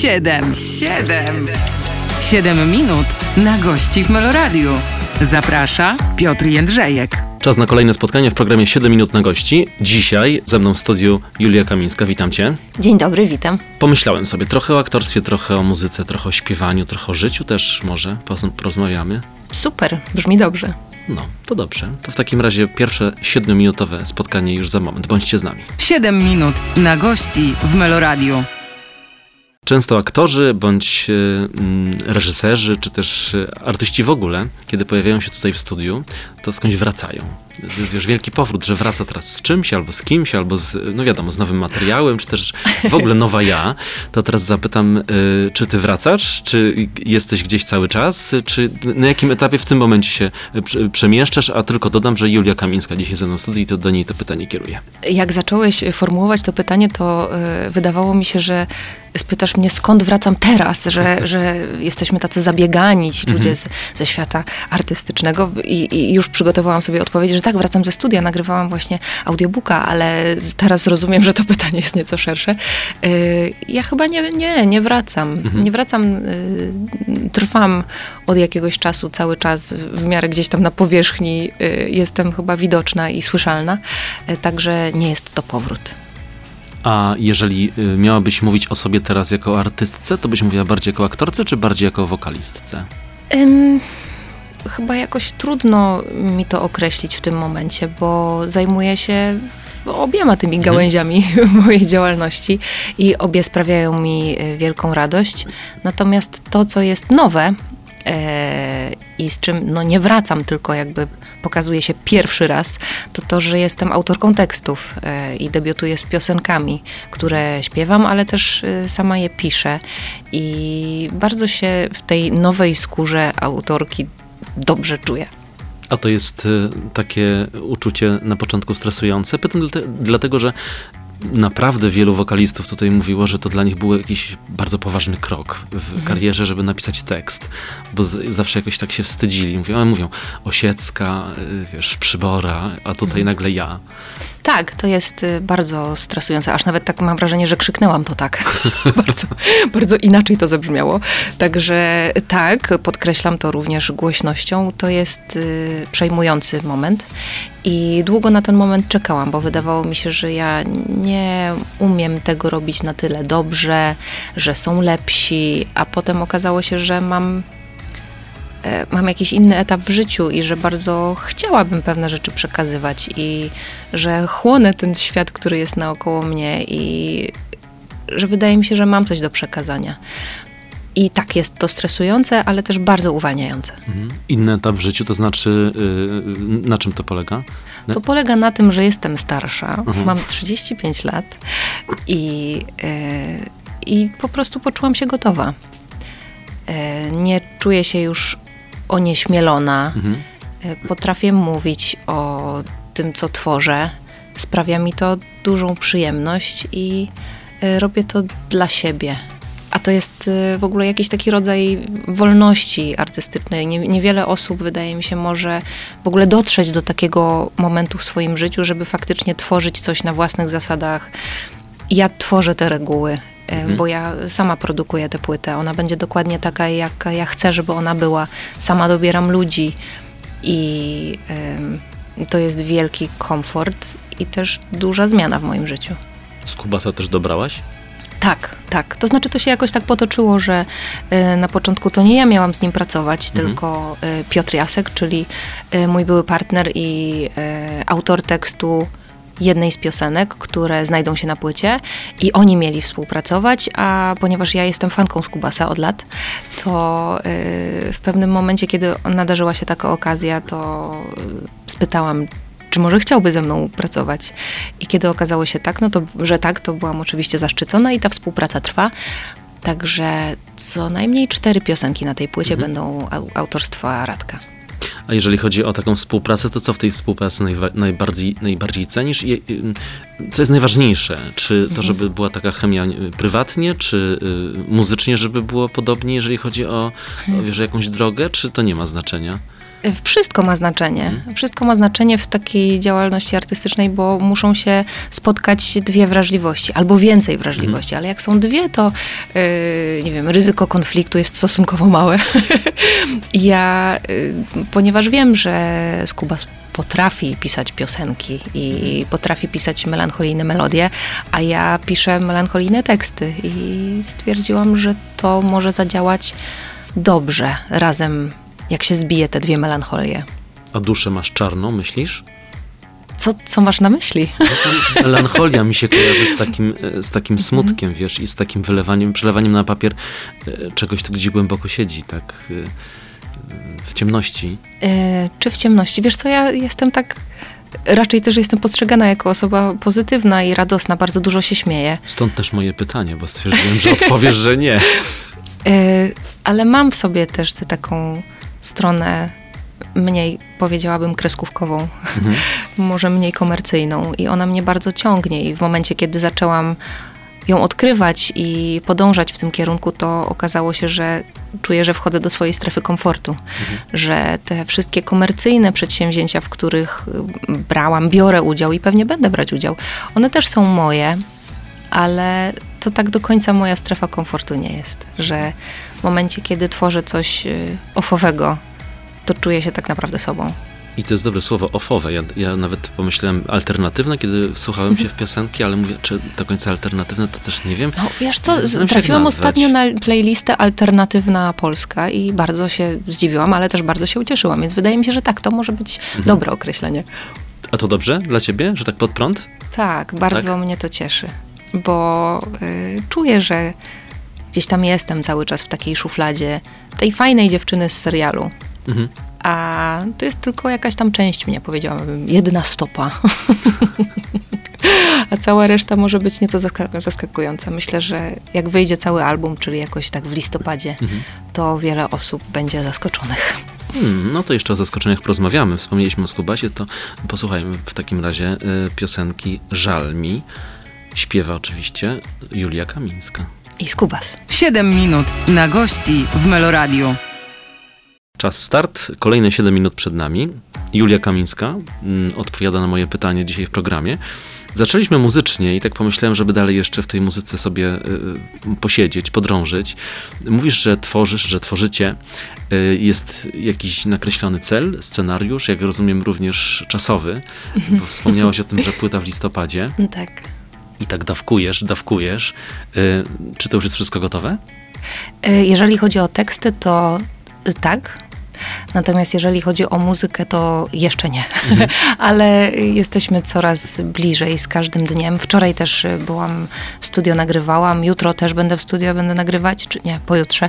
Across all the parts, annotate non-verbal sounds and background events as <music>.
Siedem, siedem, siedem minut na gości w Meloradiu. Zaprasza Piotr Jędrzejek. Czas na kolejne spotkanie w programie 7 minut na gości. Dzisiaj ze mną w studiu Julia Kamińska. Witam cię. Dzień dobry, witam. Pomyślałem sobie trochę o aktorstwie, trochę o muzyce, trochę o śpiewaniu, trochę o życiu też może porozmawiamy. Super, brzmi dobrze. No, to dobrze. To w takim razie pierwsze 7-minutowe spotkanie już za moment. Bądźcie z nami. 7 minut na gości w Meloradiu. Często aktorzy bądź e, reżyserzy, czy też e, artyści w ogóle, kiedy pojawiają się tutaj w studiu, to skądś wracają. To jest już wielki powrót, że wraca teraz z czymś, albo z kimś, albo z, no wiadomo, z nowym materiałem, czy też w ogóle nowa ja. To teraz zapytam, e, czy ty wracasz, czy jesteś gdzieś cały czas, czy na jakim etapie w tym momencie się przemieszczasz, a tylko dodam, że Julia Kamińska dzisiaj ze mną w studiu i to do niej to pytanie kieruję. Jak zacząłeś formułować to pytanie, to wydawało mi się, że spytasz mnie, skąd wracam teraz, że, że jesteśmy tacy zabiegani, ci ludzie z, ze świata artystycznego I, I, już przygotowałam sobie odpowiedź, że tak, wracam ze studia, nagrywałam właśnie audiobooka, ale teraz rozumiem, że to pytanie jest nieco szersze. Y, ja chyba nie, nie, nie wracam. Mhm. Nie wracam, y, trwam od jakiegoś czasu cały czas w miarę gdzieś tam na powierzchni y, jestem chyba widoczna i słyszalna, także nie jest to powrót. A jeżeli y, miałabyś mówić o sobie teraz jako artystce, to byś mówiła bardziej jako aktorce, czy bardziej jako wokalistce? Um, chyba jakoś trudno mi to określić w tym momencie, bo zajmuję się obiema tymi mhm. gałęziami <laughs> mojej działalności i obie sprawiają mi y, wielką radość. Natomiast to, co jest nowe, e, i z czym no, nie wracam, tylko jakby pokazuje się pierwszy raz, to to, że jestem autorką tekstów e, i debiutuję z piosenkami, które śpiewam, ale też e, sama je piszę. I bardzo się w tej nowej skórze autorki dobrze czuję. A to jest e, takie uczucie na początku stresujące? Pytam dlatego, że naprawdę wielu wokalistów tutaj mówiło, że to dla nich był jakiś bardzo poważny krok w mhm. karierze, żeby napisać tekst, bo z, zawsze jakoś tak się wstydzili. Mówią, mówią, Osiecka, y, wiesz, Przybora, a tutaj mhm. nagle ja. Tak, to jest y, bardzo stresujące, aż nawet tak mam wrażenie, że krzyknęłam to tak. <laughs> bardzo, bardzo inaczej to zabrzmiało. Także tak, podkreślam to również głośnością. To jest y, przejmujący moment i długo na ten moment czekałam, bo wydawało mi się, że ja nie umiem tego robić na tyle dobrze, że są lepsi, a potem okazało się, że mam mam jakiś inny etap w życiu i że bardzo chciałabym pewne rzeczy przekazywać i że chłonę ten świat, który jest naokoło mnie i że wydaje mi się, że mam coś do przekazania. I tak, jest to stresujące, ale też bardzo uwalniające. Mhm. Inny etap w życiu, to znaczy, yy, na czym to polega? To polega na tym, że jestem starsza, mhm. mam 35 lat i, yy, i po prostu poczułam się gotowa. Yy, nie czuję się już onieśmielona. Mhm. E, potrafię mówić o tym, co tworzę. Sprawia mi to dużą przyjemność i e, robię to dla siebie. A to jest e, w ogóle jakiś taki rodzaj wolności artystycznej. Nie, niewiele osób, wydaje mi się, może w ogóle dotrzeć do takiego momentu w swoim życiu, żeby faktycznie tworzyć coś na własnych zasadach. Ja tworzę te reguły mhm. bo ja sama produkuję tę płytę. Ona będzie dokładnie taka, jak ja chcę, żeby ona była. Sama dobieram ludzi i to jest wielki komfort i też duża zmiana w moim życiu. Z Kubasa też dobrałaś? Tak, tak. To znaczy to się jakoś tak potoczyło, że y, na początku to nie ja miałam z nim pracować, mhm. tylko y, Piotr Jasek, czyli y, mój były partner i autor tekstu jednej z piosenek, które znajdą się na płycie i oni mieli współpracować, a ponieważ ja jestem fanką Skubasa od lat, to yy, w pewnym momencie, kiedy nadarzyła się taka okazja, to y, spytałam, czy może chciałby ze mną pracować. I kiedy okazało się tak, no to, że tak, to byłam oczywiście zaszczycona i ta współpraca trwa. Także co najmniej cztery piosenki na tej płycie mhm. będą autorstwa Radka. A jeżeli chodzi o taką współpracę, to co w tej współpracy najbardziej, najbardziej cenisz? I, co jest najważniejsze? Czy to, mhm. żeby była taka chemia y, prywatnie, czy y, muzycznie, żeby było podobnie, jeżeli chodzi o, o wiesz, jakąś drogę, czy to nie ma znaczenia? Wszystko ma znaczenie. Mhm. Wszystko ma znaczenie w takiej działalności artystycznej, bo muszą się spotkać dwie wrażliwości, albo więcej wrażliwości, ale jak są dwie, to yy, nie wiem, ryzyko konfliktu jest stosunkowo małe. <laughs> ja, yy, ponieważ wiem, że Skubas potrafi pisać piosenki i potrafi pisać melancholijne melodie, a ja piszę melancholijne teksty i stwierdziłam, że to może zadziałać dobrze razem, jak się zbije te dwie melancholie. A duszę masz czarną, myślisz? Co, co masz na myśli? Melancholia mi się kojarzy z takim, e, z takim smutkiem, wiesz, i z takim wylewaniem, przelewaniem na papier e, czegoś, co gdzieś głęboko siedzi, tak e, w ciemności. Czy w ciemności? Wiesz co, ja jestem tak... Raczej też jestem postrzegana jako osoba pozytywna i radosna, bardzo dużo się śmieję. Stąd też moje pytanie, bo stwierdziłem, że odpowiesz, że nie. Ale mam w sobie też tę taką stronę mniej, powiedziałabym, kreskówkową, <laughs> może mniej komercyjną. I ona mnie bardzo ciągnie. I w momencie, kiedy zaczęłam ją odkrywać i podążać w tym kierunku, to okazało się, że czuję, że wchodzę do swojej strefy komfortu, że te wszystkie komercyjne przedsięwzięcia, w których y, brałam, biorę udział i pewnie będę brać udział, one też są moje, ale to tak do końca moja strefa komfortu nie jest, że w momencie, kiedy tworzę coś y, ofowego, to czuję się tak naprawdę sobą. I to jest dobre słowo, ofowe. Ja, ja nawet pomyślałem alternatywne, kiedy słuchałem się w piosenki, ale mówię, czy do końca alternatywne, to też nie wiem. No wiesz co, trafiłam ostatnio na playlistę Alternatywna Polska i bardzo się zdziwiłam, ale też bardzo się ucieszyłam, więc wydaje mi się, że tak, to może być Mhm. dobre określenie. A to dobrze dla ciebie, że tak pod prąd? Tak, bardzo mnie to cieszy, bo y, czuję, że gdzieś tam jestem cały czas w takiej szufladzie tej fajnej dziewczyny z serialu. Mhm. A to jest tylko jakaś tam część mnie, powiedziałabym, jedna stopa. <laughs> A cała reszta może być nieco zaska- zaskakująca. Myślę, że jak wyjdzie cały album, czyli jakoś tak w listopadzie, to wiele osób będzie zaskoczonych. Hmm, no to jeszcze o zaskoczeniach porozmawiamy. Wspomnieliśmy o Skubasie, to posłuchajmy w takim razie y, piosenki Żal mi. Śpiewa oczywiście Julia Kamińska. I skubas. 7 minut na gości w Meloradiu. Czas start, kolejne 7 minut przed nami. Julia Kamińska mm, odpowiada na moje pytanie dzisiaj w programie. Zaczęliśmy muzycznie i tak pomyślałem, żeby dalej jeszcze w tej muzyce sobie y, y, posiedzieć, podrążyć. Mówisz, że tworzysz, że tworzycie. Y, jest jakiś nakreślony cel, scenariusz, jak rozumiem również czasowy, bo wspomniałaś o tym, że <laughs> płyta w listopadzie Tak. I tak dawkujesz, dawkujesz. Y, Czy to już jest wszystko gotowe? Y, Jeżeli chodzi o teksty, to tak. Natomiast jeżeli chodzi o muzykę, to jeszcze nie. <laughs> Ale jesteśmy coraz bliżej z każdym dniem. Wczoraj też y, byłam w studio, nagrywałam. Jutro też będę w studio, będę nagrywać, czy nie, pojutrze.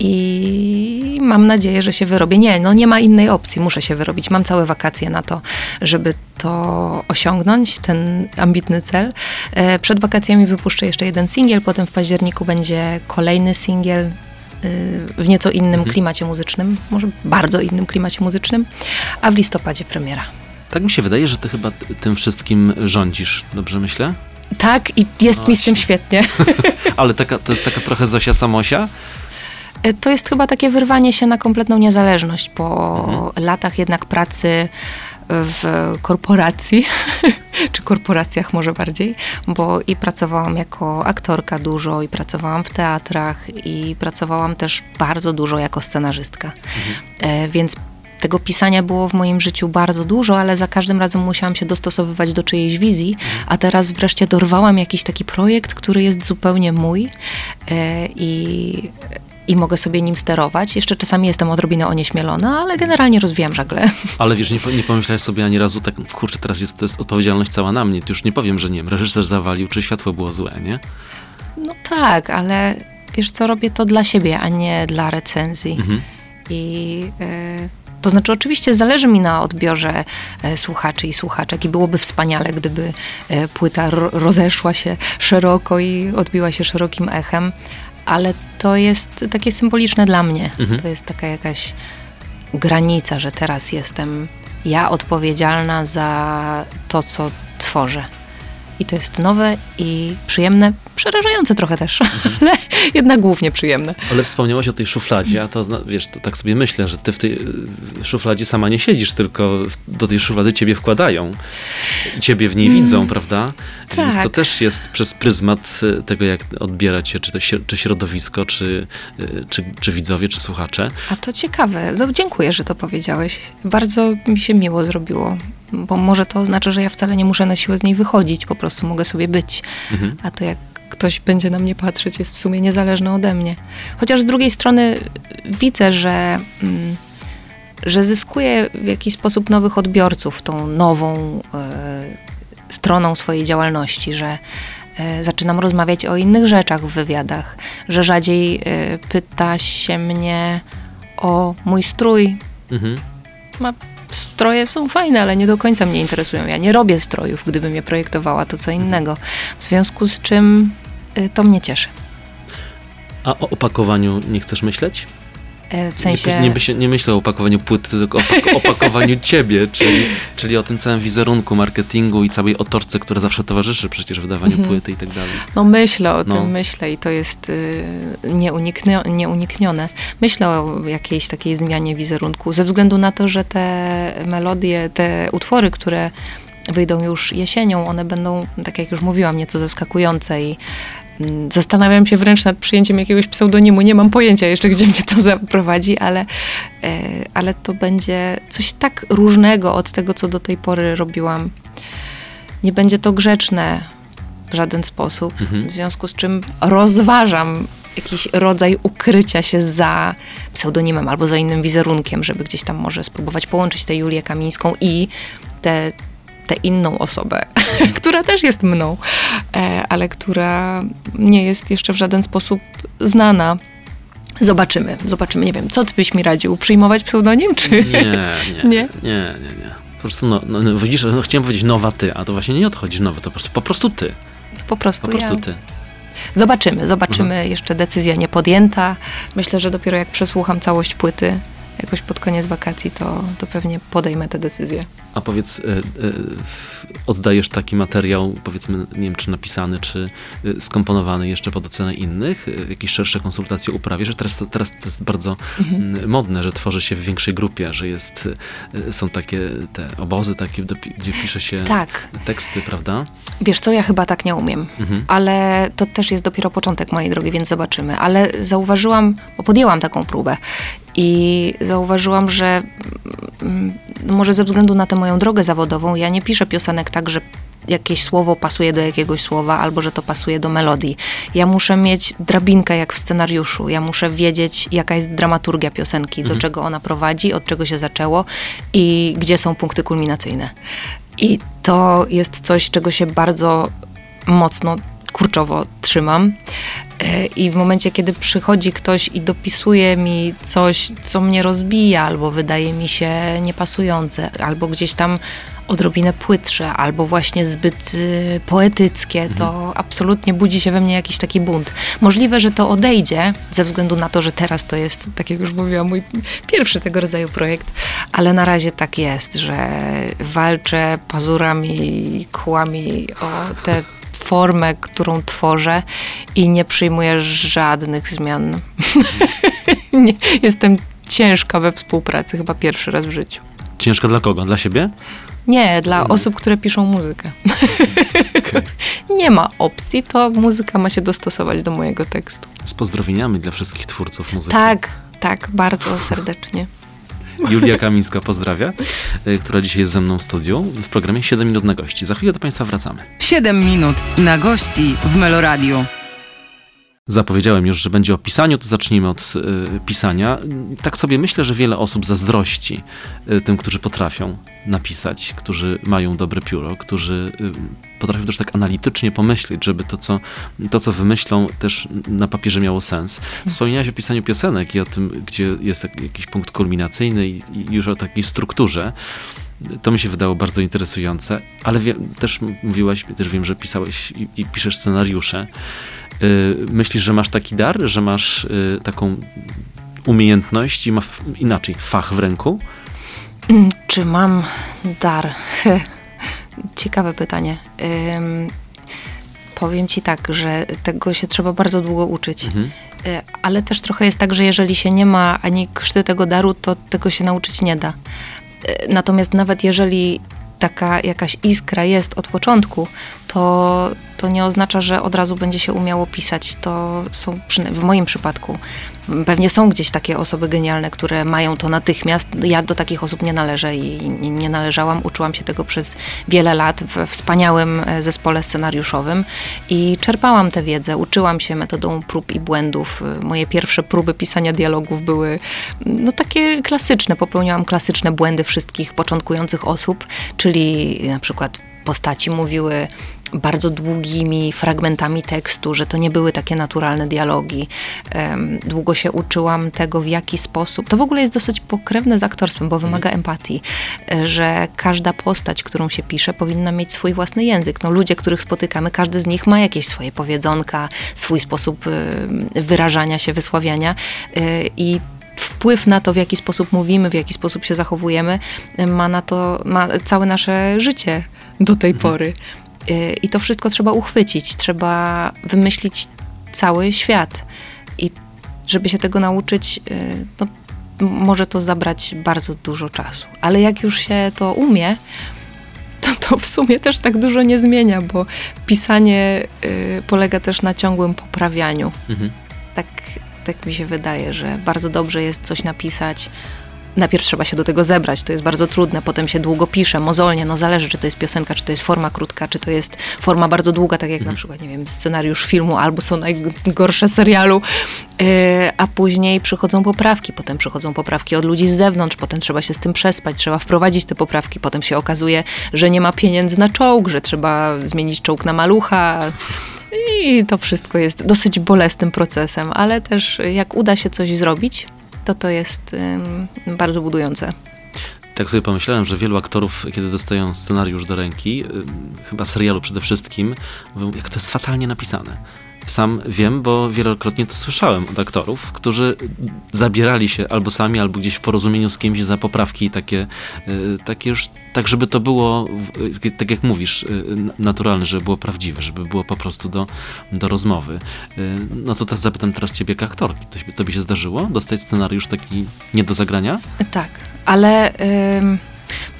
I mam nadzieję, że się wyrobię. Nie, no nie ma innej opcji, muszę się wyrobić. Mam całe wakacje na to, żeby to osiągnąć, ten ambitny cel. E, Przed wakacjami wypuszczę jeszcze jeden singiel, potem w październiku będzie kolejny singiel y, w nieco innym klimacie muzycznym, może bardzo innym klimacie muzycznym, a w listopadzie premiera. Tak mi się wydaje, że ty chyba tym wszystkim rządzisz, dobrze myślę? Tak, i jest mi z tym świetnie. <laughs> Ale taka, to jest taka trochę Zosia Samosia? E, To jest chyba takie wyrwanie się na kompletną niezależność po latach jednak pracy w korporacji, <laughs> czy korporacjach może bardziej, bo i pracowałam jako aktorka dużo, i pracowałam w teatrach, i pracowałam też bardzo dużo jako scenarzystka. E, Więc tego pisania było w moim życiu bardzo dużo, ale za każdym razem musiałam się dostosowywać do czyjejś wizji, a teraz wreszcie dorwałam jakiś taki projekt, który jest zupełnie mój e, i, i mogę sobie nim sterować. Jeszcze czasami jestem odrobinę onieśmielona, ale generalnie rozwijam żagle. Ale wiesz, nie, nie pomyślałeś sobie ani razu tak, kurczę, teraz jest, to jest odpowiedzialność cała na mnie. To już nie powiem, że nie wiem, reżyser zawalił, czy światło było złe, nie? No tak, ale wiesz co, robię to dla siebie, a nie dla recenzji. Mhm. I e, to znaczy, oczywiście zależy mi na odbiorze e, słuchaczy i słuchaczek, i byłoby wspaniale, gdyby e, płyta ro, rozeszła się szeroko i odbiła się szerokim echem, ale to jest takie symboliczne dla mnie. Mhm. To jest taka jakaś granica, że teraz jestem ja odpowiedzialna za to, co tworzę. I to jest nowe i przyjemne, przerażające trochę też, <laughs> ale jednak głównie przyjemne. Ale wspomniałaś o tej szufladzie, a to wiesz, to tak sobie myślę, że ty w tej szufladzie sama nie siedzisz, tylko do tej szuflady ciebie wkładają. I ciebie w niej mm. widzą, prawda? Tak. Więc to też jest przez pryzmat e, tego, jak odbiera cię, czy, to, czy środowisko, czy, e, czy, czy widzowie, czy słuchacze. A to ciekawe. No, dziękuję, że to powiedziałeś. Bardzo mi się miło zrobiło bo może to oznacza, że ja wcale nie muszę na siłę z niej wychodzić, po prostu mogę sobie być. Mhm. A to jak ktoś będzie na mnie patrzeć, jest w sumie niezależne ode mnie. Chociaż z drugiej strony widzę, że, mm, że zyskuję w jakiś sposób nowych odbiorców tą nową y, stroną swojej działalności, że y, zaczynam rozmawiać o innych rzeczach w wywiadach, że rzadziej y, pyta się mnie o mój strój. Mhm. Ma stroje są fajne, ale nie do końca mnie interesują. Ja nie robię strojów, gdybym je projektowała, to co innego. W związku z czym y, to mnie cieszy. A o opakowaniu nie chcesz myśleć? E, w sensie... Nie, nie, nie myślę o opakowaniu płyty, tylko o opakowaniu <laughs> ciebie, czyli, czyli o tym całym wizerunku, marketingu i całej otoczce, która zawsze towarzyszy przecież wydawaniu mhm. płyty i tak dalej. No myślę o no. tym, myślę i to jest y, nieuniknio, nieuniknione. Myślę o jakiejś takiej zmianie wizerunku, ze względu na to, że te melodie, te utwory, które wyjdą już jesienią, one będą, tak jak już mówiłam, nieco zaskakujące i zastanawiam się wręcz nad przyjęciem jakiegoś pseudonimu. Nie mam pojęcia jeszcze, gdzie mnie to <laughs> zaprowadzi, ale, e, ale to będzie coś tak różnego od tego, co do tej pory robiłam. Nie będzie to grzeczne w żaden sposób, mhm. w związku z czym rozważam jakiś rodzaj ukrycia się za pseudonimem albo za innym wizerunkiem, żeby gdzieś tam może spróbować połączyć tę Julię Kamińską i te tę inną osobę, <laughs> która też jest mną, e, ale która nie jest jeszcze w żaden sposób znana. Zobaczymy, zobaczymy. Nie wiem, co ty byś mi radził? Przyjmować pseudonim, czy... Nie, nie, <laughs> nie, nie, nie. Po prostu, no, no, no widzisz, no, chciałem powiedzieć nowa ty, a to właśnie nie odchodzi nowy, to po prostu, po prostu ty. Po prostu Po prostu ja. ty. Zobaczymy, zobaczymy. Mhm. Jeszcze decyzja nie podjęta. Myślę, że dopiero jak przesłucham całość płyty, jakoś pod koniec wakacji, to, to pewnie podejmę tę decyzję. A powiedz, y, y, oddajesz taki materiał, powiedzmy, nie wiem, czy napisany, czy y, skomponowany jeszcze pod ocenę innych? Jakieś szersze konsultacje uprawiasz? Teraz to, teraz to jest bardzo mhm. modne, że tworzy się w większej grupie, że jest, są takie te obozy takie, gdzie pisze się tak. teksty, prawda? Wiesz co, ja chyba tak nie umiem, mhm. ale to też jest dopiero początek mojej drogi, więc zobaczymy. Ale zauważyłam, bo podjęłam taką próbę i zauważyłam, że mm, no może ze względu na tę moją drogę zawodową, ja nie piszę piosenek tak, że jakieś słowo pasuje do jakiegoś słowa, albo że to pasuje do melodii. Ja muszę mieć drabinkę jak w scenariuszu. Ja muszę wiedzieć, jaka jest dramaturgia piosenki, mhm. do czego ona prowadzi, od czego się zaczęło i gdzie są punkty kulminacyjne. I to jest coś, czego się bardzo mocno kurczowo trzymam. E, I w momencie, kiedy przychodzi ktoś i dopisuje mi coś, co mnie rozbija, albo wydaje mi się niepasujące, albo gdzieś tam odrobinę płytsze, albo właśnie zbyt y, poetyckie, mhm. to absolutnie budzi się we mnie jakiś taki bunt. Możliwe, że to odejdzie, ze względu na to, że teraz to jest, tak jak już mówiłam, mój pierwszy tego rodzaju projekt, ale na razie tak jest, że walczę pazurami, kłami o te formę, którą tworzę i nie przyjmuję żadnych zmian. <laughs> nie, jestem ciężka we współpracy, chyba pierwszy raz w życiu. Ciężka dla kogo? Dla siebie? Nie, dla osób, które piszą muzykę. <laughs> Okay. <laughs> nie ma opcji, to muzyka ma się dostosować do mojego tekstu. Z pozdrowieniami dla wszystkich twórców muzyki. Tak, tak, bardzo serdecznie. Julia Kamińska pozdrawia, y, która dzisiaj jest ze mną w studiu w programie 7 minut na gości. Za chwilę do Państwa wracamy. 7 minut na gości w Meloradiu. Zapowiedziałem już, że będzie o pisaniu, to zacznijmy od y, pisania. Tak sobie myślę, że wiele osób zazdrości y, tym, którzy potrafią napisać, którzy mają dobre pióro, którzy y, potrafią też tak analitycznie pomyśleć, żeby to co, to, co wymyślą, też na papierze miało sens. Wspomniałaś o pisaniu piosenek i o tym, gdzie jest jakiś punkt kulminacyjny i, i już o takiej strukturze. To mi się wydało bardzo interesujące, ale wie, też mówiłaś, też wiem, że pisałeś i, i piszesz scenariusze. Y, myślisz, że masz taki dar, że masz y, taką umiejętność i ma inaczej fach w ręku? Mm, czy mam dar? <laughs> Ciekawe pytanie. powiem ci tak, że tego się trzeba bardzo długo uczyć. Mhm. E, ale też trochę jest tak, że jeżeli się nie ma ani krzty tego daru, to tego się nauczyć nie da. Natomiast nawet jeżeli taka jakaś iskra jest od początku, to, to nie oznacza, że od razu będzie się umiało pisać. To są, w moim przypadku, pewnie są gdzieś takie osoby genialne, które mają to natychmiast. Ja do takich osób nie należę i nie należałam. Uczyłam się tego przez wiele lat w wspaniałym e, zespole scenariuszowym i czerpałam tę wiedzę. Uczyłam się metodą prób i błędów. E, moje pierwsze próby pisania dialogów były no, takie klasyczne. Popełniałam klasyczne błędy wszystkich początkujących osób, czyli na przykład postaci mówiły bardzo długimi fragmentami tekstu, że to nie były takie naturalne dialogi. Długo się uczyłam tego, w jaki sposób. To w ogóle jest dosyć pokrewne z aktorstwem, bo wymaga mhm. empatii, że każda postać, którą się pisze, powinna mieć swój własny język. No, ludzie, których spotykamy, każdy z nich ma jakieś swoje powiedzonka, swój sposób wyrażania się, wysławiania e, i wpływ na to, w jaki sposób mówimy, w jaki sposób się zachowujemy, ma na to ma całe nasze życie do tej mhm. pory. Y, I to wszystko trzeba uchwycić, trzeba wymyślić cały świat. I żeby się tego nauczyć, y, no, może to zabrać bardzo dużo czasu. Ale jak już się to umie, to, to w sumie też tak dużo nie zmienia, bo pisanie y, polega też na ciągłym poprawianiu. Mhm. Tak, tak mi się wydaje, że bardzo dobrze jest coś napisać, najpierw trzeba się do tego zebrać, to jest bardzo trudne, potem się długo pisze, mozolnie, no zależy, czy to jest piosenka, czy to jest forma krótka, czy to jest forma bardzo długa, tak jak na mhm. przykład, nie wiem, scenariusz filmu, albo są najgorsze serialu, yy, a później przychodzą poprawki, potem przychodzą poprawki od ludzi z zewnątrz, potem trzeba się z tym przespać, trzeba wprowadzić te poprawki, potem się okazuje, że nie ma pieniędzy na czołg, że trzeba zmienić czołg na malucha, i to wszystko jest dosyć bolesnym procesem, ale też jak uda się coś zrobić, to to jest bardzo budujące. Tak sobie pomyślałem, że wielu aktorów, kiedy dostają scenariusz do ręki, chyba serialu przede wszystkim, mówią, jak to jest fatalnie napisane sam wiem, bo wielokrotnie to słyszałem od aktorów, którzy zabierali się albo sami, albo gdzieś w porozumieniu z kimś za poprawki takie, y, takie już, tak żeby to było, y, tak jak mówisz, y, naturalne, żeby było prawdziwe, żeby było po prostu do, do rozmowy. No to teraz zapytam teraz ciebie jak aktorki. To, to by się zdarzyło? Dostać scenariusz taki nie do zagrania? Tak, ale...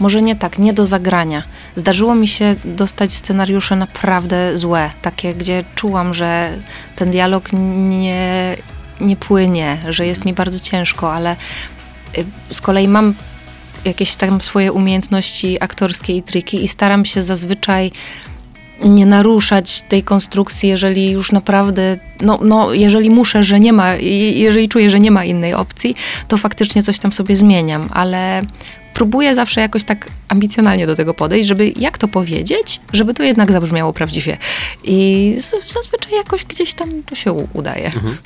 Może nie tak, nie do zagrania. Zdarzyło mi się dostać scenariusze naprawdę złe, takie, gdzie czułam, że ten dialog nie, nie płynie, że jest mi bardzo ciężko, ale y, z kolei mam jakieś tam swoje umiejętności aktorskie i triki i staram się zazwyczaj nie naruszać tej konstrukcji, jeżeli już naprawdę, no, no jeżeli muszę, że nie ma, jeżeli czuję, że nie ma innej opcji, to faktycznie coś tam sobie zmieniam, ale próbuję zawsze jakoś tak ambicjonalnie do tego podejść, żeby jak to powiedzieć, żeby to jednak zabrzmiało prawdziwie. I zazwyczaj jakoś gdzieś tam to się udaje. Mhm.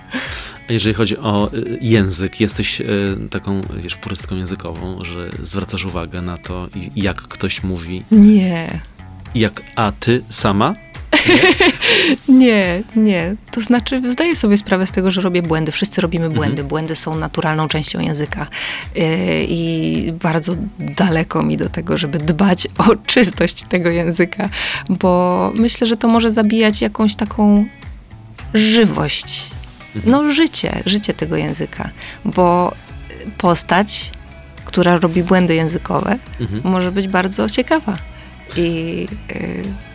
A jeżeli chodzi o y, język, jesteś y, taką, wiesz, purystką językową, że zwracasz uwagę na to, jak ktoś mówi? Nie. Jak, a ty sama? <laughs> Nie? nie, To znaczy, zdaję sobie sprawę z tego, że robię błędy. Wszyscy robimy błędy. Mhm. Błędy są naturalną częścią języka. Yy, I bardzo daleko mi do tego, żeby dbać o <laughs> czystość tego języka, bo myślę, że to może zabijać jakąś taką żywość. Mhm. No, życie, życie tego języka, bo postać, która robi błędy językowe, mhm. może być bardzo ciekawa. I yy,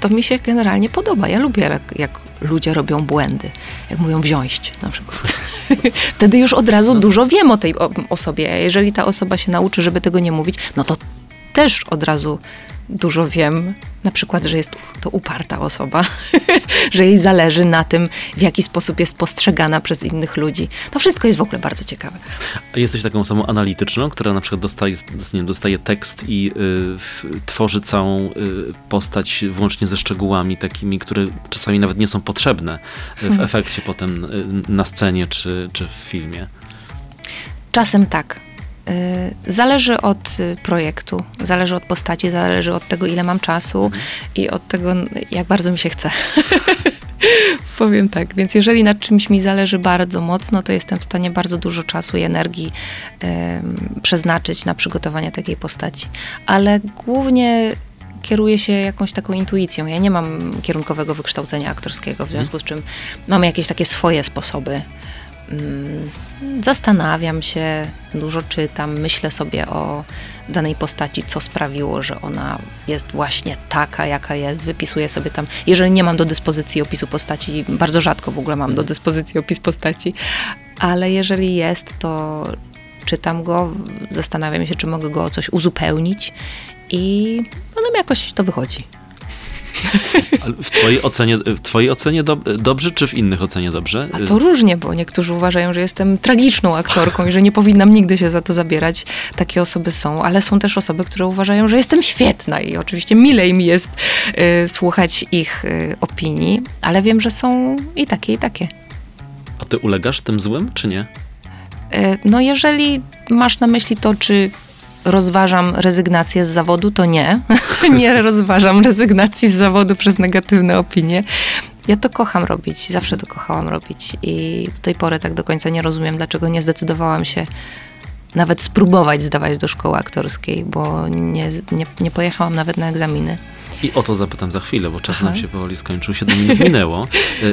to mi się generalnie podoba. Ja lubię, jak, jak ludzie robią błędy, jak mówią wziąć na przykład. <laughs> Wtedy już od razu no. dużo wiem o tej osobie. A jeżeli ta osoba się nauczy, żeby tego nie mówić, no to też od razu dużo wiem, na przykład, że jest to uparta osoba, <laughs> że jej zależy na tym, w jaki sposób jest postrzegana przez innych ludzi. To wszystko jest w ogóle bardzo ciekawe. A jesteś taką osobą analityczną, która na przykład dostaje, nie, dostaje tekst i y, tworzy całą y, postać włącznie ze szczegółami takimi, które czasami nawet nie są potrzebne w hmm. efekcie potem y, na scenie czy, czy w filmie? Czasem tak. Y, zależy od y, projektu, zależy od postaci, zależy od tego, ile mam czasu mhm. i od tego, jak bardzo mi się chce. <laughs> Powiem tak, więc jeżeli nad czymś mi zależy bardzo mocno, to jestem w stanie bardzo dużo czasu i energii przeznaczyć na przygotowanie takiej postaci. Ale głównie kieruję się jakąś taką intuicją. Ja nie mam kierunkowego wykształcenia aktorskiego, w związku z czym mam jakieś takie swoje sposoby. Mm, Zastanawiam się, dużo czytam, myślę sobie o danej postaci, co sprawiło, że ona jest właśnie taka, jaka jest. Wypisuję sobie tam, jeżeli nie mam do dyspozycji opisu postaci, bardzo rzadko w ogóle mam do dyspozycji opis postaci, ale jeżeli jest, to czytam go, zastanawiam się, czy mogę go o coś uzupełnić i potem jakoś to wychodzi. <laughs> W twojej ocenie, w twojej ocenie do, dobrze, czy w innych ocenie dobrze? A to różnie, bo niektórzy uważają, że jestem tragiczną aktorką i że nie powinnam nigdy się za to zabierać. Takie osoby są, ale są też osoby, które uważają, że jestem świetna i oczywiście milej mi jest y, słuchać ich y, opinii, ale wiem, że są i takie, i takie. A ty ulegasz tym złym, czy nie? Y, no jeżeli masz na myśli to, czy rozważam rezygnację z zawodu, to nie. <laughs> nie rozważam rezygnacji z zawodu przez negatywne opinie. Ja to kocham robić, zawsze to kochałam robić i do tej pory tak do końca nie rozumiem, dlaczego nie zdecydowałam się nawet spróbować zdawać do szkoły aktorskiej, bo nie, nie, nie pojechałam nawet na egzaminy. I o to zapytam za chwilę, bo czas Aha. nam się powoli skończył. 7 minut minęło.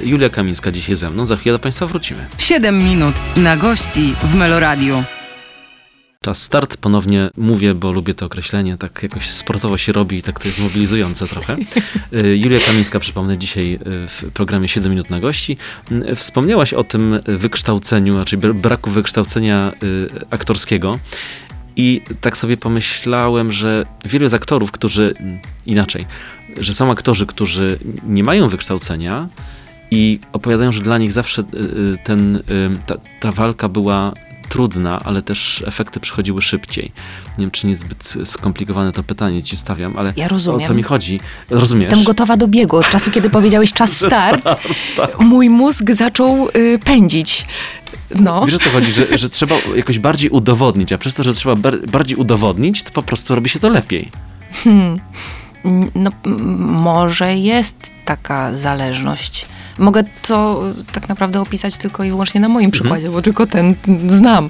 Julia Kamińska dzisiaj ze mną. Za chwilę do Państwa wrócimy. 7 minut na gości w Meloradiu. Czas start, ponownie mówię, bo lubię to określenie, tak jakoś sportowo się robi i tak to jest mobilizujące trochę. <laughs> Julia Kamińska, przypomnę, dzisiaj w programie 7 minut na gości. Wspomniałaś o tym wykształceniu, znaczy braku wykształcenia aktorskiego. I tak sobie pomyślałem, że wielu z aktorów, którzy inaczej, że są aktorzy, którzy nie mają wykształcenia i opowiadają, że dla nich zawsze ten, ta, ta walka była trudna, ale też efekty przychodziły szybciej. Nie wiem, czy niezbyt skomplikowane to pytanie ci stawiam, ale ja rozumiem. o co mi chodzi? Rozumiesz? Jestem gotowa do biegu. Od czasu, kiedy powiedziałeś czas <laughs> start, start tak. mój mózg zaczął y, pędzić. No. Wiesz o co chodzi, że, że trzeba jakoś bardziej udowodnić, a przez to, że trzeba bar bardziej udowodnić, to po prostu robi się to lepiej. Hmm. No, może jest taka zależność. Mogę to tak naprawdę opisać tylko i wyłącznie na moim mhm. przykładzie, bo tylko ten znam.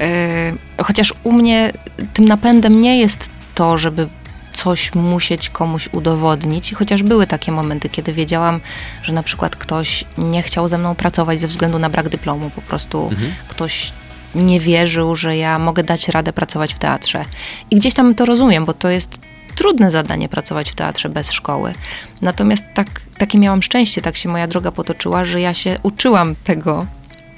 E, chociaż u mnie tym napędem nie jest to, żeby coś musieć komuś udowodnić. Chociaż były takie momenty, kiedy wiedziałam, że na przykład ktoś nie chciał ze mną pracować ze względu na brak dyplomu. Po prostu mhm. ktoś nie wierzył, że ja mogę dać radę pracować w teatrze. I gdzieś tam to rozumiem, bo to jest trudne zadanie pracować w teatrze bez szkoły. Natomiast tak, takie miałam szczęście, tak się moja droga potoczyła, że ja się uczyłam tego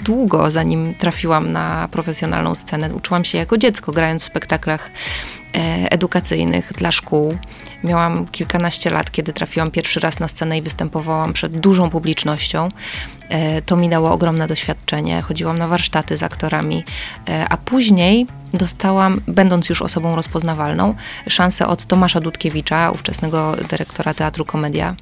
długo, zanim trafiłam na profesjonalną scenę. Uczyłam się jako dziecko, grając w spektaklach e, edukacyjnych dla szkół. Miałam kilkanaście lat, kiedy trafiłam pierwszy raz na scenę i występowałam przed dużą publicznością. E, to mi dało ogromne doświadczenie. Chodziłam na warsztaty z aktorami, e, a później dostałam, będąc już osobą rozpoznawalną, szansę od Tomasza Dudkiewicza, ówczesnego dyrektora Teatru Komedia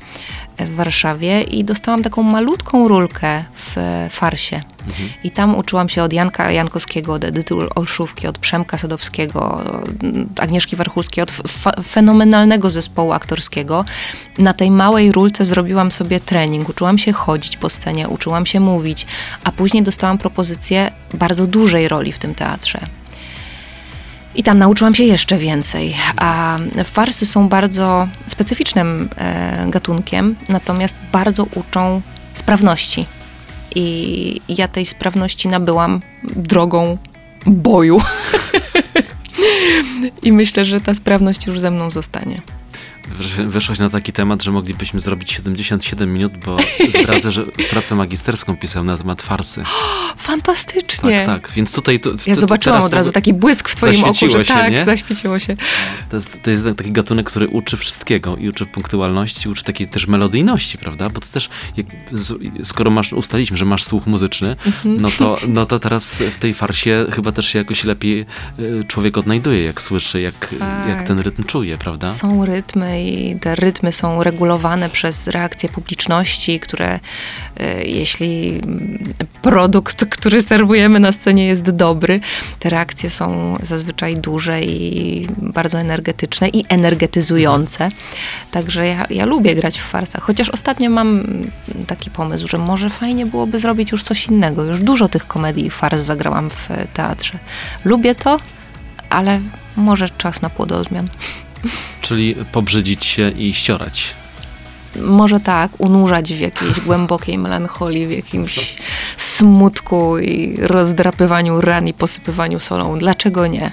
w Warszawie i dostałam taką malutką rulkę w farsie. Mhm. I tam uczyłam się od Janka Jankowskiego, od Edyty Olszówki, od Przemka Sadowskiego, od Agnieszki Warchulskiej, od fenomenalnego zespołu aktorskiego. Na tej małej rulce zrobiłam sobie trening, uczyłam się chodzić po scenie, uczyłam się mówić, a później dostałam propozycję bardzo dużej roli w tym teatrze. I tam nauczyłam się jeszcze więcej. A farsy są bardzo specyficznym e, gatunkiem, natomiast bardzo uczą sprawności. I ja tej sprawności nabyłam drogą boju. <laughs> I myślę, że ta sprawność już ze mną zostanie weszłaś na taki temat, że moglibyśmy zrobić 77 minut, bo <laughs> zdradzę, że pracę magisterską pisałem na temat farsy. <gasps> Fantastycznie. Tak, tak. Więc tutaj... To, ja zobaczyłam od razu taki błysk w twoim oku, że się, tak, nie? zaświeciło się. To jest, to jest taki gatunek, który uczy wszystkiego i uczy punktualności, uczy takiej też melodyjności, prawda? Bo to też, jak, skoro masz, ustaliliśmy, że masz słuch muzyczny, mhm. no, to, <laughs> no to teraz w tej farsie chyba też się jakoś lepiej y, człowiek odnajduje, jak słyszy, jak, tak. jak ten rytm czuje, prawda? Są rytmy i te rytmy są regulowane przez reakcje publiczności, które e, jeśli produkt, który serwujemy na scenie jest dobry, te reakcje są zazwyczaj duże i bardzo energetyczne i energetyzujące. Także ja, ja lubię grać w farsach, chociaż ostatnio mam taki pomysł, że może fajnie byłoby zrobić już coś innego. Już dużo tych komedii i fars zagrałam w teatrze. Lubię to, ale może czas na płodozmian. Czyli pobrzydzić się i ściorać. Może tak, unurzać w jakiejś głębokiej melancholii, w jakimś smutku i rozdrapywaniu ran i posypywaniu solą. Dlaczego nie?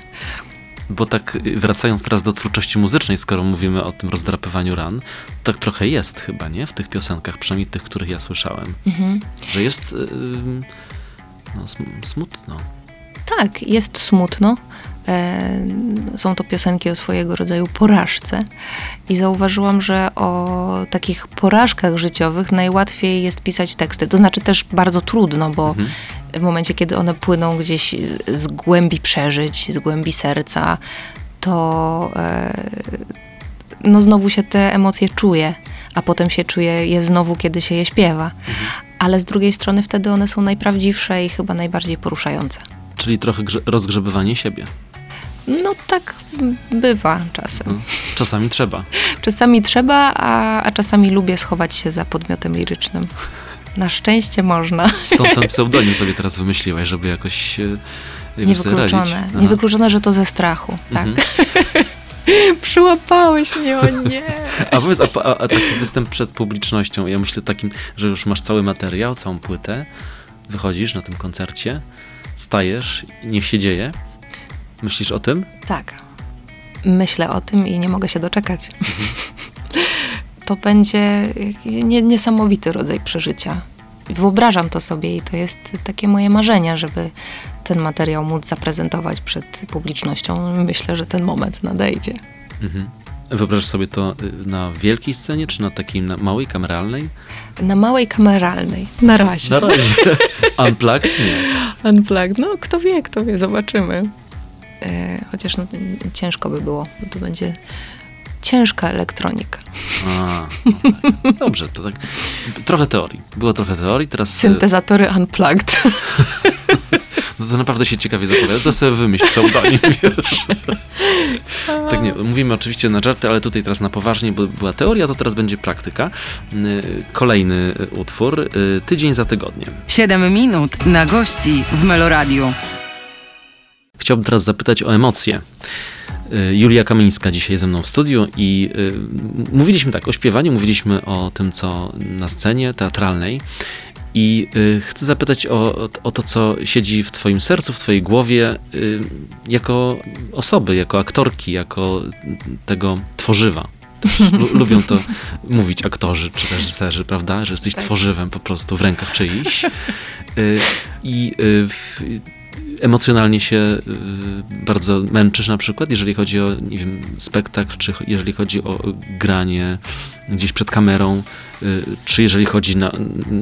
Bo tak y, wracając teraz do twórczości muzycznej, skoro mówimy o tym rozdrapywaniu ran, tak trochę jest chyba, nie? W tych piosenkach, przynajmniej tych, których ja słyszałem. Mhm. Że jest yy, no, smutno. Tak, jest smutno. E, są to piosenki o swojego rodzaju porażce. I zauważyłam, że o takich porażkach życiowych najłatwiej jest pisać teksty. To znaczy też bardzo trudno, bo mhm. w momencie, kiedy one płyną gdzieś z głębi przeżyć, z głębi serca, to e, no znowu się te emocje czuje, a potem się czuje je znowu, kiedy się je śpiewa. Mhm. Ale z drugiej strony wtedy one są najprawdziwsze i chyba najbardziej poruszające. Czyli trochę rozgrzebywanie siebie. No tak bywa czasem. No, czasami trzeba. <laughs> Czasami trzeba, a, a czasami lubię schować się za podmiotem lirycznym. Na szczęście można. Stąd ten <laughs> pseudonim sobie teraz wymyśliłaś, żeby jakoś Niewykluczone. Niewykluczone, że to ze strachu, tak. Mhm. <laughs> Przyłapałeś mnie, o nie. A powiedz, a, a, a, taki występ przed publicznością, ja myślę takim, że już masz cały materiał, całą płytę, wychodzisz na tym koncercie, stajesz i niech się dzieje, Myślisz o tym? Tak. Myślę o tym i nie mogę się doczekać. to będzie niesamowity rodzaj przeżycia. Wyobrażam to sobie i to jest takie moje marzenie, żeby ten materiał móc zaprezentować przed publicznością. Myślę, że ten moment nadejdzie. Mhm. Wyobrażasz sobie to y, na wielkiej scenie, czy na takiej na małej, kameralnej? Na małej, kameralnej. Na razie. Na razie. <laughs> Unplugged? Nie. Unplugged. No, kto wie, kto wie, zobaczymy. E, chociaż no, ciężko by było, bo to będzie ciężka elektronika. A, no tak. Dobrze, to tak. Trochę teorii. Było trochę teorii, teraz. E, Syntezatory unplugged. <laughs> No to naprawdę się ciekawie zapowiada. To sobie wymyśl pseudonim, wiesz. <laughs> tak nie, mówimy oczywiście na żarty, ale tutaj teraz na poważnie, bo była teoria, to teraz będzie praktyka. E, kolejny utwór, tydzień za tygodniem. 7 minut na gości w Meloradiu. Chciałbym teraz zapytać o emocje. Y, Julia Kamińska dzisiaj ze mną w studiu i y, mówiliśmy tak o śpiewaniu, mówiliśmy o tym, co na scenie teatralnej. I y, chcę zapytać o, o to, co siedzi w Twoim sercu, w Twojej głowie, jako osoby, jako aktorki, jako tego tworzywa. <laughs> lubią to mówić aktorzy czy reżyserzy, prawda? Że jesteś tak. tworzywem po prostu w rękach czyichś. I w, emocjonalnie się y, bardzo męczysz na przykład, jeżeli chodzi o nie wiem, spektakl, czy jeżeli chodzi o granie gdzieś przed kamerą, y, czy jeżeli chodzi na,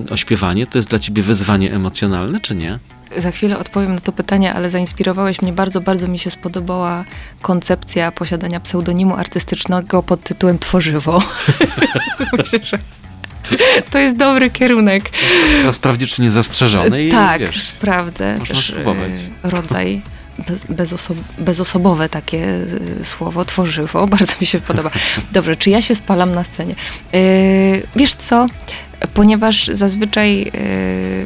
o śpiewanie, to jest dla ciebie wyzwanie emocjonalne, czy nie? Za chwilę odpowiem na to pytanie, ale zainspirowałeś mnie bardzo, bardzo mi się spodobała koncepcja posiadania pseudonimu artystycznego pod tytułem Tworzywo. <laughs> Myślę, że <laughs> To jest dobry kierunek. Teraz sprawdzić, czy nie zastrzeżony. I, tak, wiesz, sprawdzę. Też, e, rodzaj bezosob bezosobowe takie e, słowo, tworzywo. <laughs> Bardzo mi się podoba. Dobrze, czy ja się spalam na scenie? Yy, wiesz co? Ponieważ zazwyczaj yy,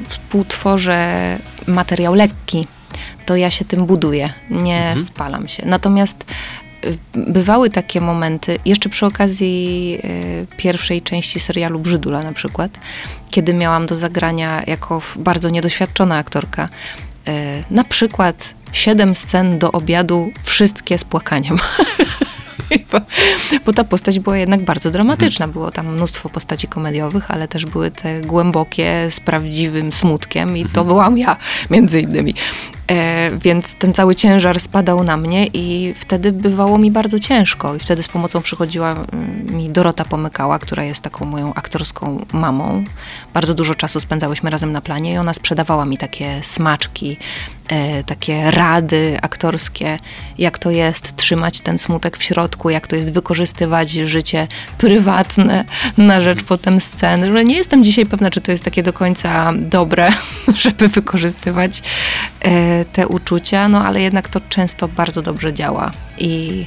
współtworzę materiał lekki, to ja się tym buduję, nie mhm. spalam się. Natomiast bywały takie momenty, jeszcze przy okazji y, pierwszej części serialu Brzydula na przykład, kiedy miałam do zagrania jako bardzo niedoświadczona aktorka, y, na przykład siedem scen do obiadu, wszystkie z płakaniem. <laughs> bo, bo, ta postać była jednak bardzo dramatyczna. Mhm. Było tam mnóstwo postaci komediowych, ale też były te głębokie, z prawdziwym smutkiem i to mhm. byłam ja, między innymi. E, więc ten cały ciężar spadał na mnie i wtedy bywało mi bardzo ciężko. I wtedy z pomocą przychodziła mm, mi Dorota Pomykała, która jest taką moją aktorską mamą. Bardzo dużo czasu spędzałyśmy razem na planie i ona sprzedawała mi takie smaczki, e, takie rady aktorskie, jak to jest trzymać ten smutek w środku, jak to jest wykorzystywać życie prywatne na rzecz potem sceny. Że nie jestem dzisiaj pewna, czy to jest takie do końca dobre, <laughs> żeby wykorzystywać e, te uczucia, no ale jednak to często bardzo dobrze działa. I,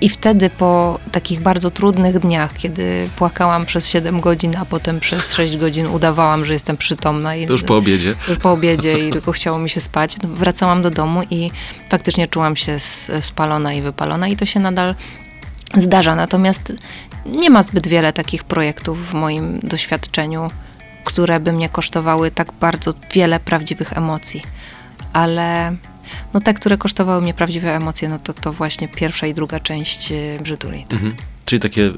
i wtedy po takich bardzo trudnych dniach, kiedy płakałam przez 7 godzin, a potem przez 6 godzin udawałam, że jestem przytomna. I, to już po obiedzie. Już po obiedzie i tylko chciało mi się spać. No, wracałam do domu i faktycznie czułam się spalona i wypalona i to się nadal zdarza. Natomiast nie ma zbyt wiele takich projektów w moim doświadczeniu, które by mnie kosztowały tak bardzo wiele prawdziwych emocji. Ale no te, które kosztowały mnie prawdziwe emocje, no to to właśnie pierwsza i druga część y, Brzyduli. Tak. Mhm. Czyli takie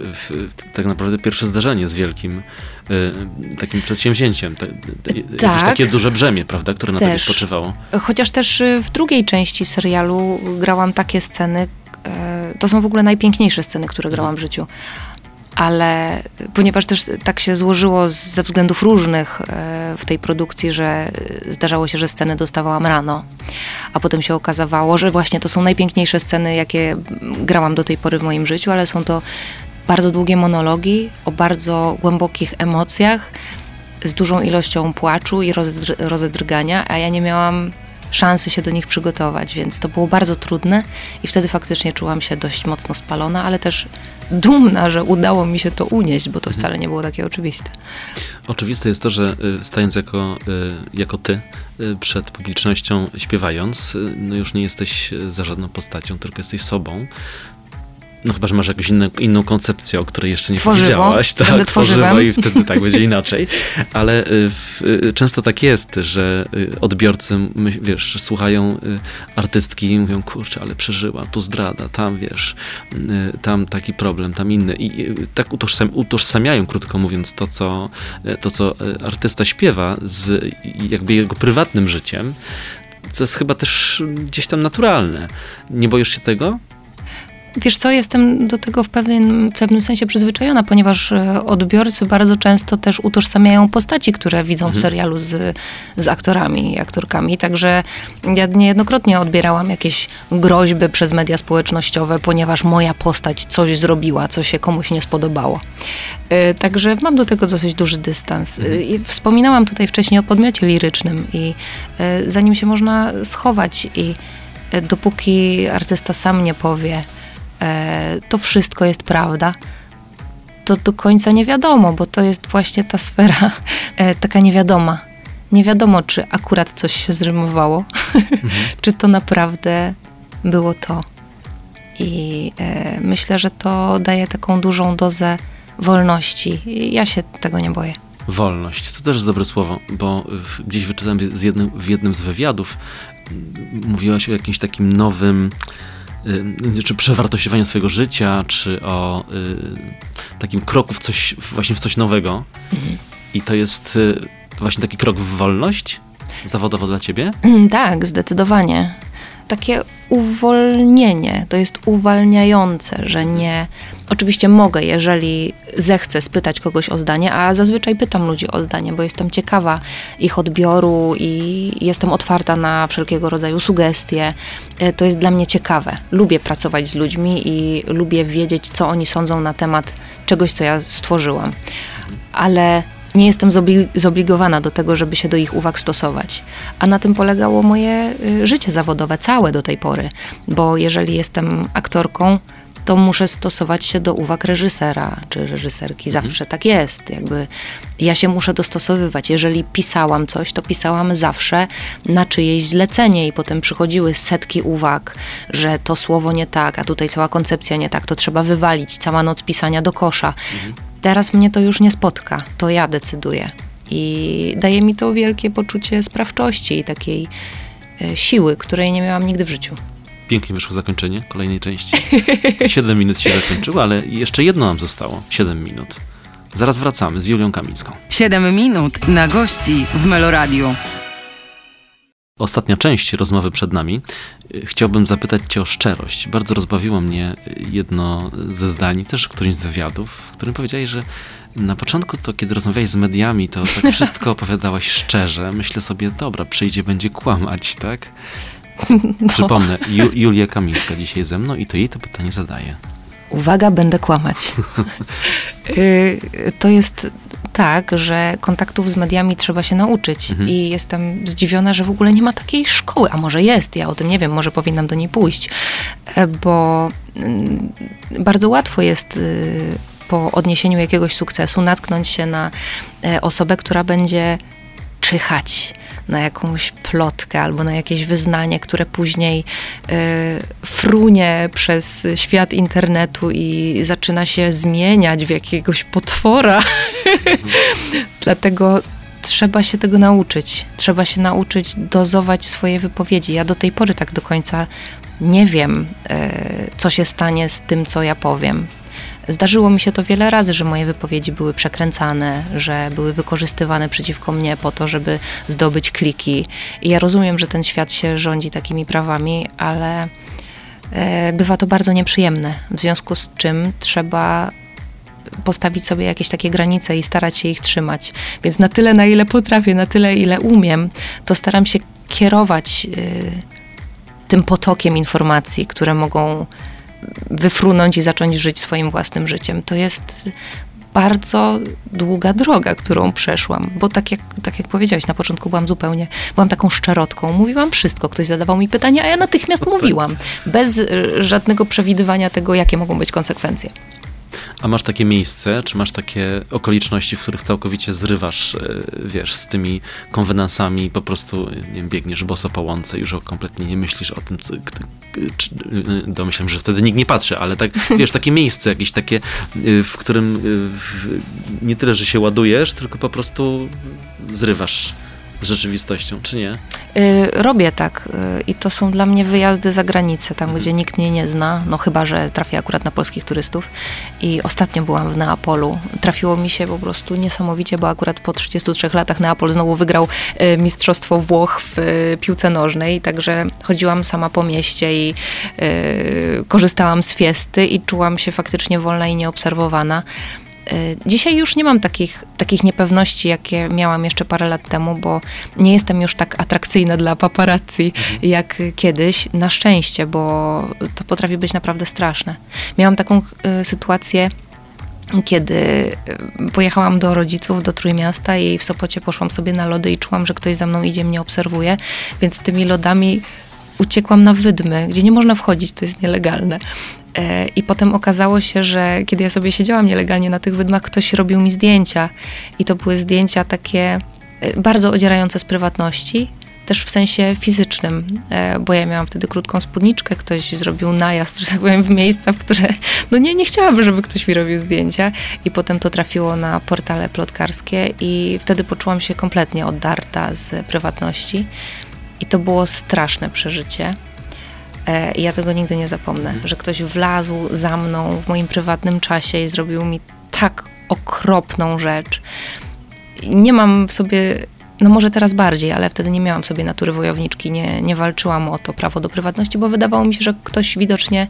tak naprawdę pierwsze zdarzenie z wielkim y, takim przedsięwzięciem. Ta, Tak. takie duże brzemię, prawda, które na tobie spoczywało. Chociaż też y, w drugiej części serialu grałam takie sceny, to są w ogóle najpiękniejsze sceny, które grałam w życiu. Ale ponieważ też tak się złożyło ze względów różnych e, w tej produkcji, że zdarzało się, że sceny dostawałam rano, a potem się okazywało, że właśnie to są najpiękniejsze sceny, jakie grałam do tej pory w moim życiu, ale są to bardzo długie monologi o bardzo głębokich emocjach, z dużą ilością płaczu i rozedr- rozedrgania, a ja nie miałam szansy się do nich przygotować, więc to było bardzo trudne i wtedy faktycznie czułam się dość mocno spalona, ale też dumna, że udało mi się to unieść, bo to wcale nie było takie oczywiste. Oczywiste jest to, że y, stając jako, y, jako ty y, przed publicznością śpiewając, no już nie jesteś za żadną postacią, tylko jesteś sobą. No chyba, że masz jakąś inną, inną koncepcję, o której jeszcze nie Tworzywo. powiedziałaś. Tak, Będę tworzywem. i wtedy tak będzie inaczej. <laughs> Ale y, w, y, często tak jest, że y, odbiorcy, wiesz, słuchają artystki i mówią, kurczę, ale przeżyła, tu zdrada, tam, wiesz, tam taki problem, tam inny. I tak utożsam, utożsamiają, krótko mówiąc, to co, to, co artysta śpiewa z jakby jego prywatnym życiem, co jest chyba też gdzieś tam naturalne. Nie boisz się tego? Wiesz co, jestem do tego w pewien, w pewnym sensie przyzwyczajona, ponieważ e, odbiorcy bardzo często też utożsamiają postaci, które widzą w serialu z, z aktorami i aktorkami. Także ja niejednokrotnie odbierałam jakieś groźby przez media społecznościowe, ponieważ moja postać coś zrobiła, co się komuś nie spodobało. E, Także mam do tego dosyć duży dystans. E, I wspominałam tutaj wcześniej o podmiocie lirycznym i e, za nim się można schować i dopóki artysta sam nie powie, to wszystko jest prawda, to do końca nie wiadomo, bo to jest właśnie ta sfera <laughs> e, taka niewiadoma. Nie wiadomo, czy akurat coś się zrymowało, <laughs> czy to naprawdę było to. I e, myślę, że to daje taką dużą dozę wolności. Ja się tego nie boję. Wolność, to też jest dobre słowo, bo gdzieś wyczytałem z jednym, w jednym z wywiadów, mówiłaś o jakimś takim nowym, czy przewartościowaniu swojego życia, czy o y, takim kroku w coś, właśnie w coś nowego. I to jest y, właśnie taki krok w wolność zawodowo dla ciebie? Tak, zdecydowanie. Takie uwolnienie, to jest uwalniające, że nie. Oczywiście mogę, jeżeli zechcę spytać kogoś o zdanie, a zazwyczaj pytam ludzi o zdanie, bo jestem ciekawa ich odbioru i jestem otwarta na wszelkiego rodzaju sugestie. E, To jest dla mnie ciekawe. Lubię pracować z ludźmi i lubię wiedzieć, co oni sądzą na temat czegoś, co ja stworzyłam. Ale nie jestem zobli- zobligowana do tego, żeby się do ich uwag stosować. A na tym polegało moje y, życie zawodowe, całe do tej pory. Bo jeżeli jestem aktorką, to muszę stosować się do uwag reżysera czy reżyserki. Zawsze tak jest. Jakby ja się muszę dostosowywać. Jeżeli pisałam coś, to pisałam zawsze na czyjeś zlecenie i potem przychodziły setki uwag, że to słowo nie tak, a tutaj cała koncepcja nie tak, to trzeba wywalić, cała noc pisania do kosza. Teraz mnie to już nie spotka, to ja decyduję. I daje mi to wielkie poczucie sprawczości i takiej e, siły, której nie miałam nigdy w życiu. Pięknie wyszło zakończenie kolejnej części. <laughs> Siedem minut się zakończyło, ale jeszcze jedno nam zostało. Siedem minut. Zaraz wracamy z Julią Kamińską. 7 minut na gości w Meloradiu. Ostatnia część rozmowy przed nami. Chciałbym zapytać Cię o szczerość. Bardzo rozbawiło mnie jedno ze zdań, też w którymś z wywiadów, w którym powiedziałeś, że na początku to, kiedy rozmawiałeś z mediami, to tak wszystko <laughs> opowiadałaś szczerze. Myślę sobie, dobra, przyjdzie, będzie kłamać, tak? <laughs> Przypomnę, Ju, Julia Kamińska dzisiaj ze mną i to jej to pytanie zadaję. Uwaga, będę kłamać. <laughs> Y, to jest tak, że kontaktów z mediami trzeba się nauczyć. I jestem zdziwiona, że w ogóle nie ma takiej szkoły. A może jest, ja o tym nie wiem, może powinnam do niej pójść. E, Bo mm, bardzo łatwo jest y, po odniesieniu jakiegoś sukcesu natknąć się na e, osobę, która będzie czyhać na jakąś plotkę albo na jakieś wyznanie, które później y, frunie przez świat internetu i zaczyna się zmieniać w jakiegoś potwora. <laughs> Dlatego trzeba się tego nauczyć. Trzeba się nauczyć dozować swoje wypowiedzi. Ja do tej pory tak do końca nie wiem, y, co się stanie z tym, co ja powiem. Zdarzyło mi się to wiele razy, że moje wypowiedzi były przekręcane, że były wykorzystywane przeciwko mnie po to, żeby zdobyć kliki. I ja rozumiem, że ten świat się rządzi takimi prawami, ale e, bywa to bardzo nieprzyjemne. W związku z czym trzeba postawić sobie jakieś takie granice i starać się ich trzymać. Więc na tyle, na ile potrafię, na tyle, ile umiem, to staram się kierować y, tym potokiem informacji, które mogą wyfrunąć i zacząć żyć swoim własnym życiem. To jest bardzo długa droga, którą przeszłam, bo tak jak, tak jak powiedziałeś, na początku byłam zupełnie, byłam taką szczerotką, mówiłam wszystko, ktoś zadawał mi pytania, a ja natychmiast mówiłam, bez e, żadnego przewidywania tego, jakie mogą być konsekwencje. A masz takie miejsce, czy masz takie okoliczności, w których całkowicie zrywasz, e, wiesz, z tymi konwenansami, po prostu nie wiem, biegniesz boso po łące, już kompletnie nie myślisz o tym, co, czy, e, domyślam, że wtedy nikt nie patrzy, ale tak, <laughs> wiesz, takie miejsce jakieś takie, e, w którym w, nie tyle, że się ładujesz, tylko po prostu zrywasz z rzeczywistością, czy nie? Y, robię tak y, i to są dla mnie wyjazdy za granicę, tam gdzie nikt mnie nie zna, no chyba, że trafię akurat na polskich turystów. I ostatnio byłam w Neapolu. Trafiło mi się po prostu niesamowicie, bo akurat po 33 latach Neapol znowu wygrał y, Mistrzostwo Włoch w piłce nożnej, także chodziłam sama po mieście i korzystałam z fiesty i czułam się faktycznie wolna i nieobserwowana. Y, dzisiaj już nie mam takich, takich niepewności, jakie miałam jeszcze parę lat temu, bo nie jestem już tak atrakcyjna dla paparazzi mhm. jak kiedyś. Na szczęście, bo to potrafi być naprawdę straszne. Miałam taką y, sytuację, kiedy y, pojechałam do rodziców, do Trójmiasta i w Sopocie poszłam sobie na lody i czułam, że ktoś za mną idzie, mnie obserwuje, więc tymi lodami uciekłam na wydmy, gdzie nie można wchodzić, to jest nielegalne. E, I potem okazało się, że kiedy ja sobie siedziałam nielegalnie na tych wydmach, ktoś robił mi zdjęcia. I to były zdjęcia takie e, bardzo odzierające z prywatności, też w sensie fizycznym, e, bo ja miałam wtedy krótką spódniczkę, ktoś zrobił najazd, że tak powiem, w miejsca, w które no nie, nie chciałabym, żeby ktoś mi robił zdjęcia i potem to trafiło na portale plotkarskie i wtedy poczułam się kompletnie oddarta z prywatności i to było straszne przeżycie. E, I ja tego nigdy nie zapomnę, mhm. że ktoś wlazł za mną w moim prywatnym czasie i zrobił mi tak okropną rzecz. Nie mam w sobie, no może teraz bardziej, ale wtedy nie miałam w sobie natury wojowniczki, nie, nie walczyłam o to prawo do prywatności, bo wydawało mi się, że ktoś widocznie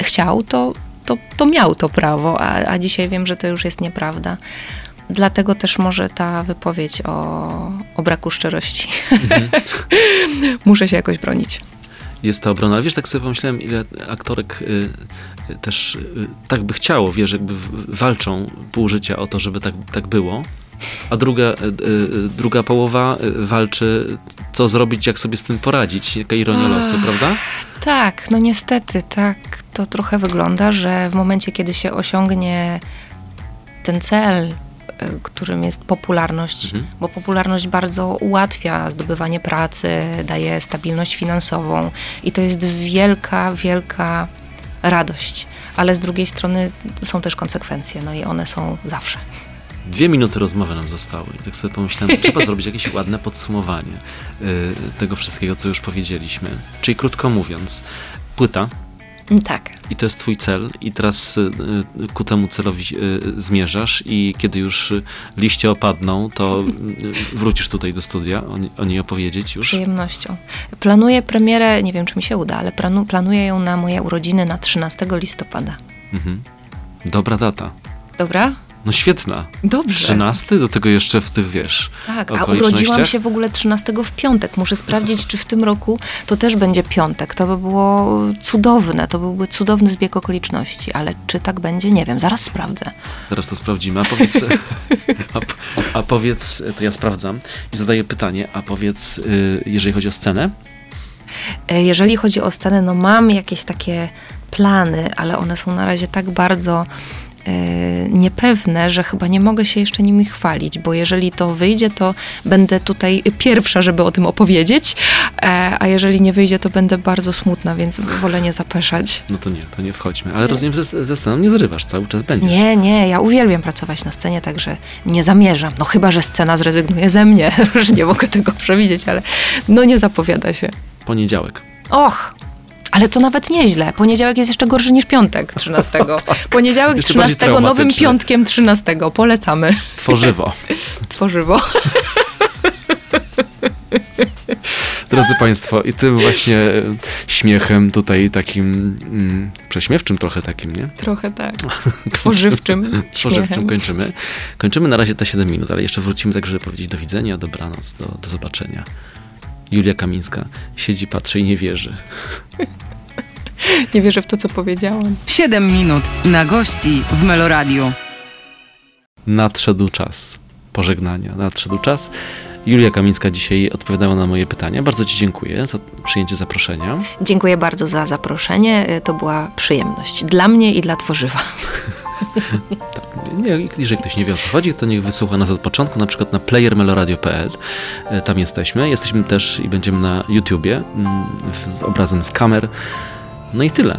chciał, to, to, to miał to prawo, a, a dzisiaj wiem, że to już jest nieprawda. Dlatego też może ta wypowiedź o, o braku szczerości. Mhm. <laughs> Muszę się jakoś bronić jest ta obrona. Ale wiesz, tak sobie pomyślałem, ile aktorek y, y, też y, tak by chciało, wiesz, jakby walczą pół życia o to, żeby tak, tak było, a druga, y, y, druga połowa y, walczy, co zrobić, jak sobie z tym poradzić. Jaka ironia losu, prawda? Tak, no niestety, tak to trochę wygląda, że w momencie, kiedy się osiągnie ten cel, Y, którym jest popularność, mhm. bo popularność bardzo ułatwia zdobywanie pracy, daje stabilność finansową i to jest wielka, wielka radość. Ale z drugiej strony są też konsekwencje, no i one są zawsze. Dwie minuty rozmowy nam zostały i tak sobie pomyślałem, że trzeba <laughs> zrobić jakieś ładne podsumowanie y, tego wszystkiego, co już powiedzieliśmy. Czyli krótko mówiąc, płyta tak. I to jest twój cel i teraz y, y, ku temu celowi y, zmierzasz i kiedy już liście opadną, to wrócisz tutaj do studia o, niej opowiedzieć już? Z przyjemnością. Planuję premierę, nie wiem czy mi się uda, ale planuję ją na moje urodziny na 13 listopada. Mhm. Dobra data. Dobra? No świetna. Dobrze. 13? Do tego jeszcze w tych, wiesz, Tak, a urodziłam się w ogóle 13 w piątek. Muszę sprawdzić, czy w tym roku to też będzie piątek. To by było cudowne, to byłby cudowny zbieg okoliczności, ale czy tak będzie, nie wiem, zaraz sprawdzę. Zaraz to sprawdzimy, a powiedz, <laughs> a, a powiedz, to ja sprawdzam i zadaję pytanie, a powiedz, y, jeżeli chodzi o scenę? E, jeżeli chodzi o scenę, no mam jakieś takie plany, ale one są na razie tak bardzo niepewne, że chyba nie mogę się jeszcze nimi chwalić, bo jeżeli to wyjdzie, to będę tutaj pierwsza, żeby o tym opowiedzieć, e, a jeżeli nie wyjdzie, to będę bardzo smutna, więc wolę nie zapeszać. No to nie, to nie wchodźmy. Ale rozumiem, ze, ze sceną nie zrywasz, cały czas będziesz. Nie, nie, ja uwielbiam pracować na scenie, także nie zamierzam. No chyba, że scena zrezygnuje ze mnie, <laughs> już nie mogę tego przewidzieć, ale no nie zapowiada się. Poniedziałek. Och, ale to nawet nieźle. Poniedziałek jest jeszcze gorszy niż piątek 13. <laughs> Poniedziałek Jeszcze bardziej 13, nowym piątkiem 13. Polecamy. Tworzywo. <laughs> Tworzywo. <laughs> Drodzy Państwo, i tym właśnie śmiechem tutaj takim mm, prześmiewczym trochę takim, nie? Trochę tak. Tworzywczym Tworzywczym kończymy. Kończymy na razie te 7 minut, ale jeszcze wrócimy tak, żeby powiedzieć do widzenia, dobranoc, do, do zobaczenia. Julia Kamińska siedzi, patrzy i nie wierzy. Nie wierzę w to, co powiedziałam. 7 minut na gości w Meloradiu. Nadszedł czas pożegnania, nadszedł czas. Julia Kamińska dzisiaj odpowiadała na moje pytania. Bardzo Ci dziękuję za przyjęcie zaproszenia. Dziękuję bardzo za zaproszenie. To była przyjemność dla mnie i dla tworzywa. <laughs> Nie, jeżeli ktoś nie wie o co chodzi, to niech wysłucha nas od początku, na przykład na playermeloradio.pl. E, Tam jesteśmy. Jesteśmy też i będziemy na YouTubie mm, z obrazem z kamer. No i tyle.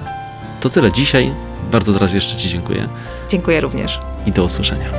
To tyle dzisiaj. Bardzo raz jeszcze Ci dziękuję Dziękuję również. i do usłyszenia.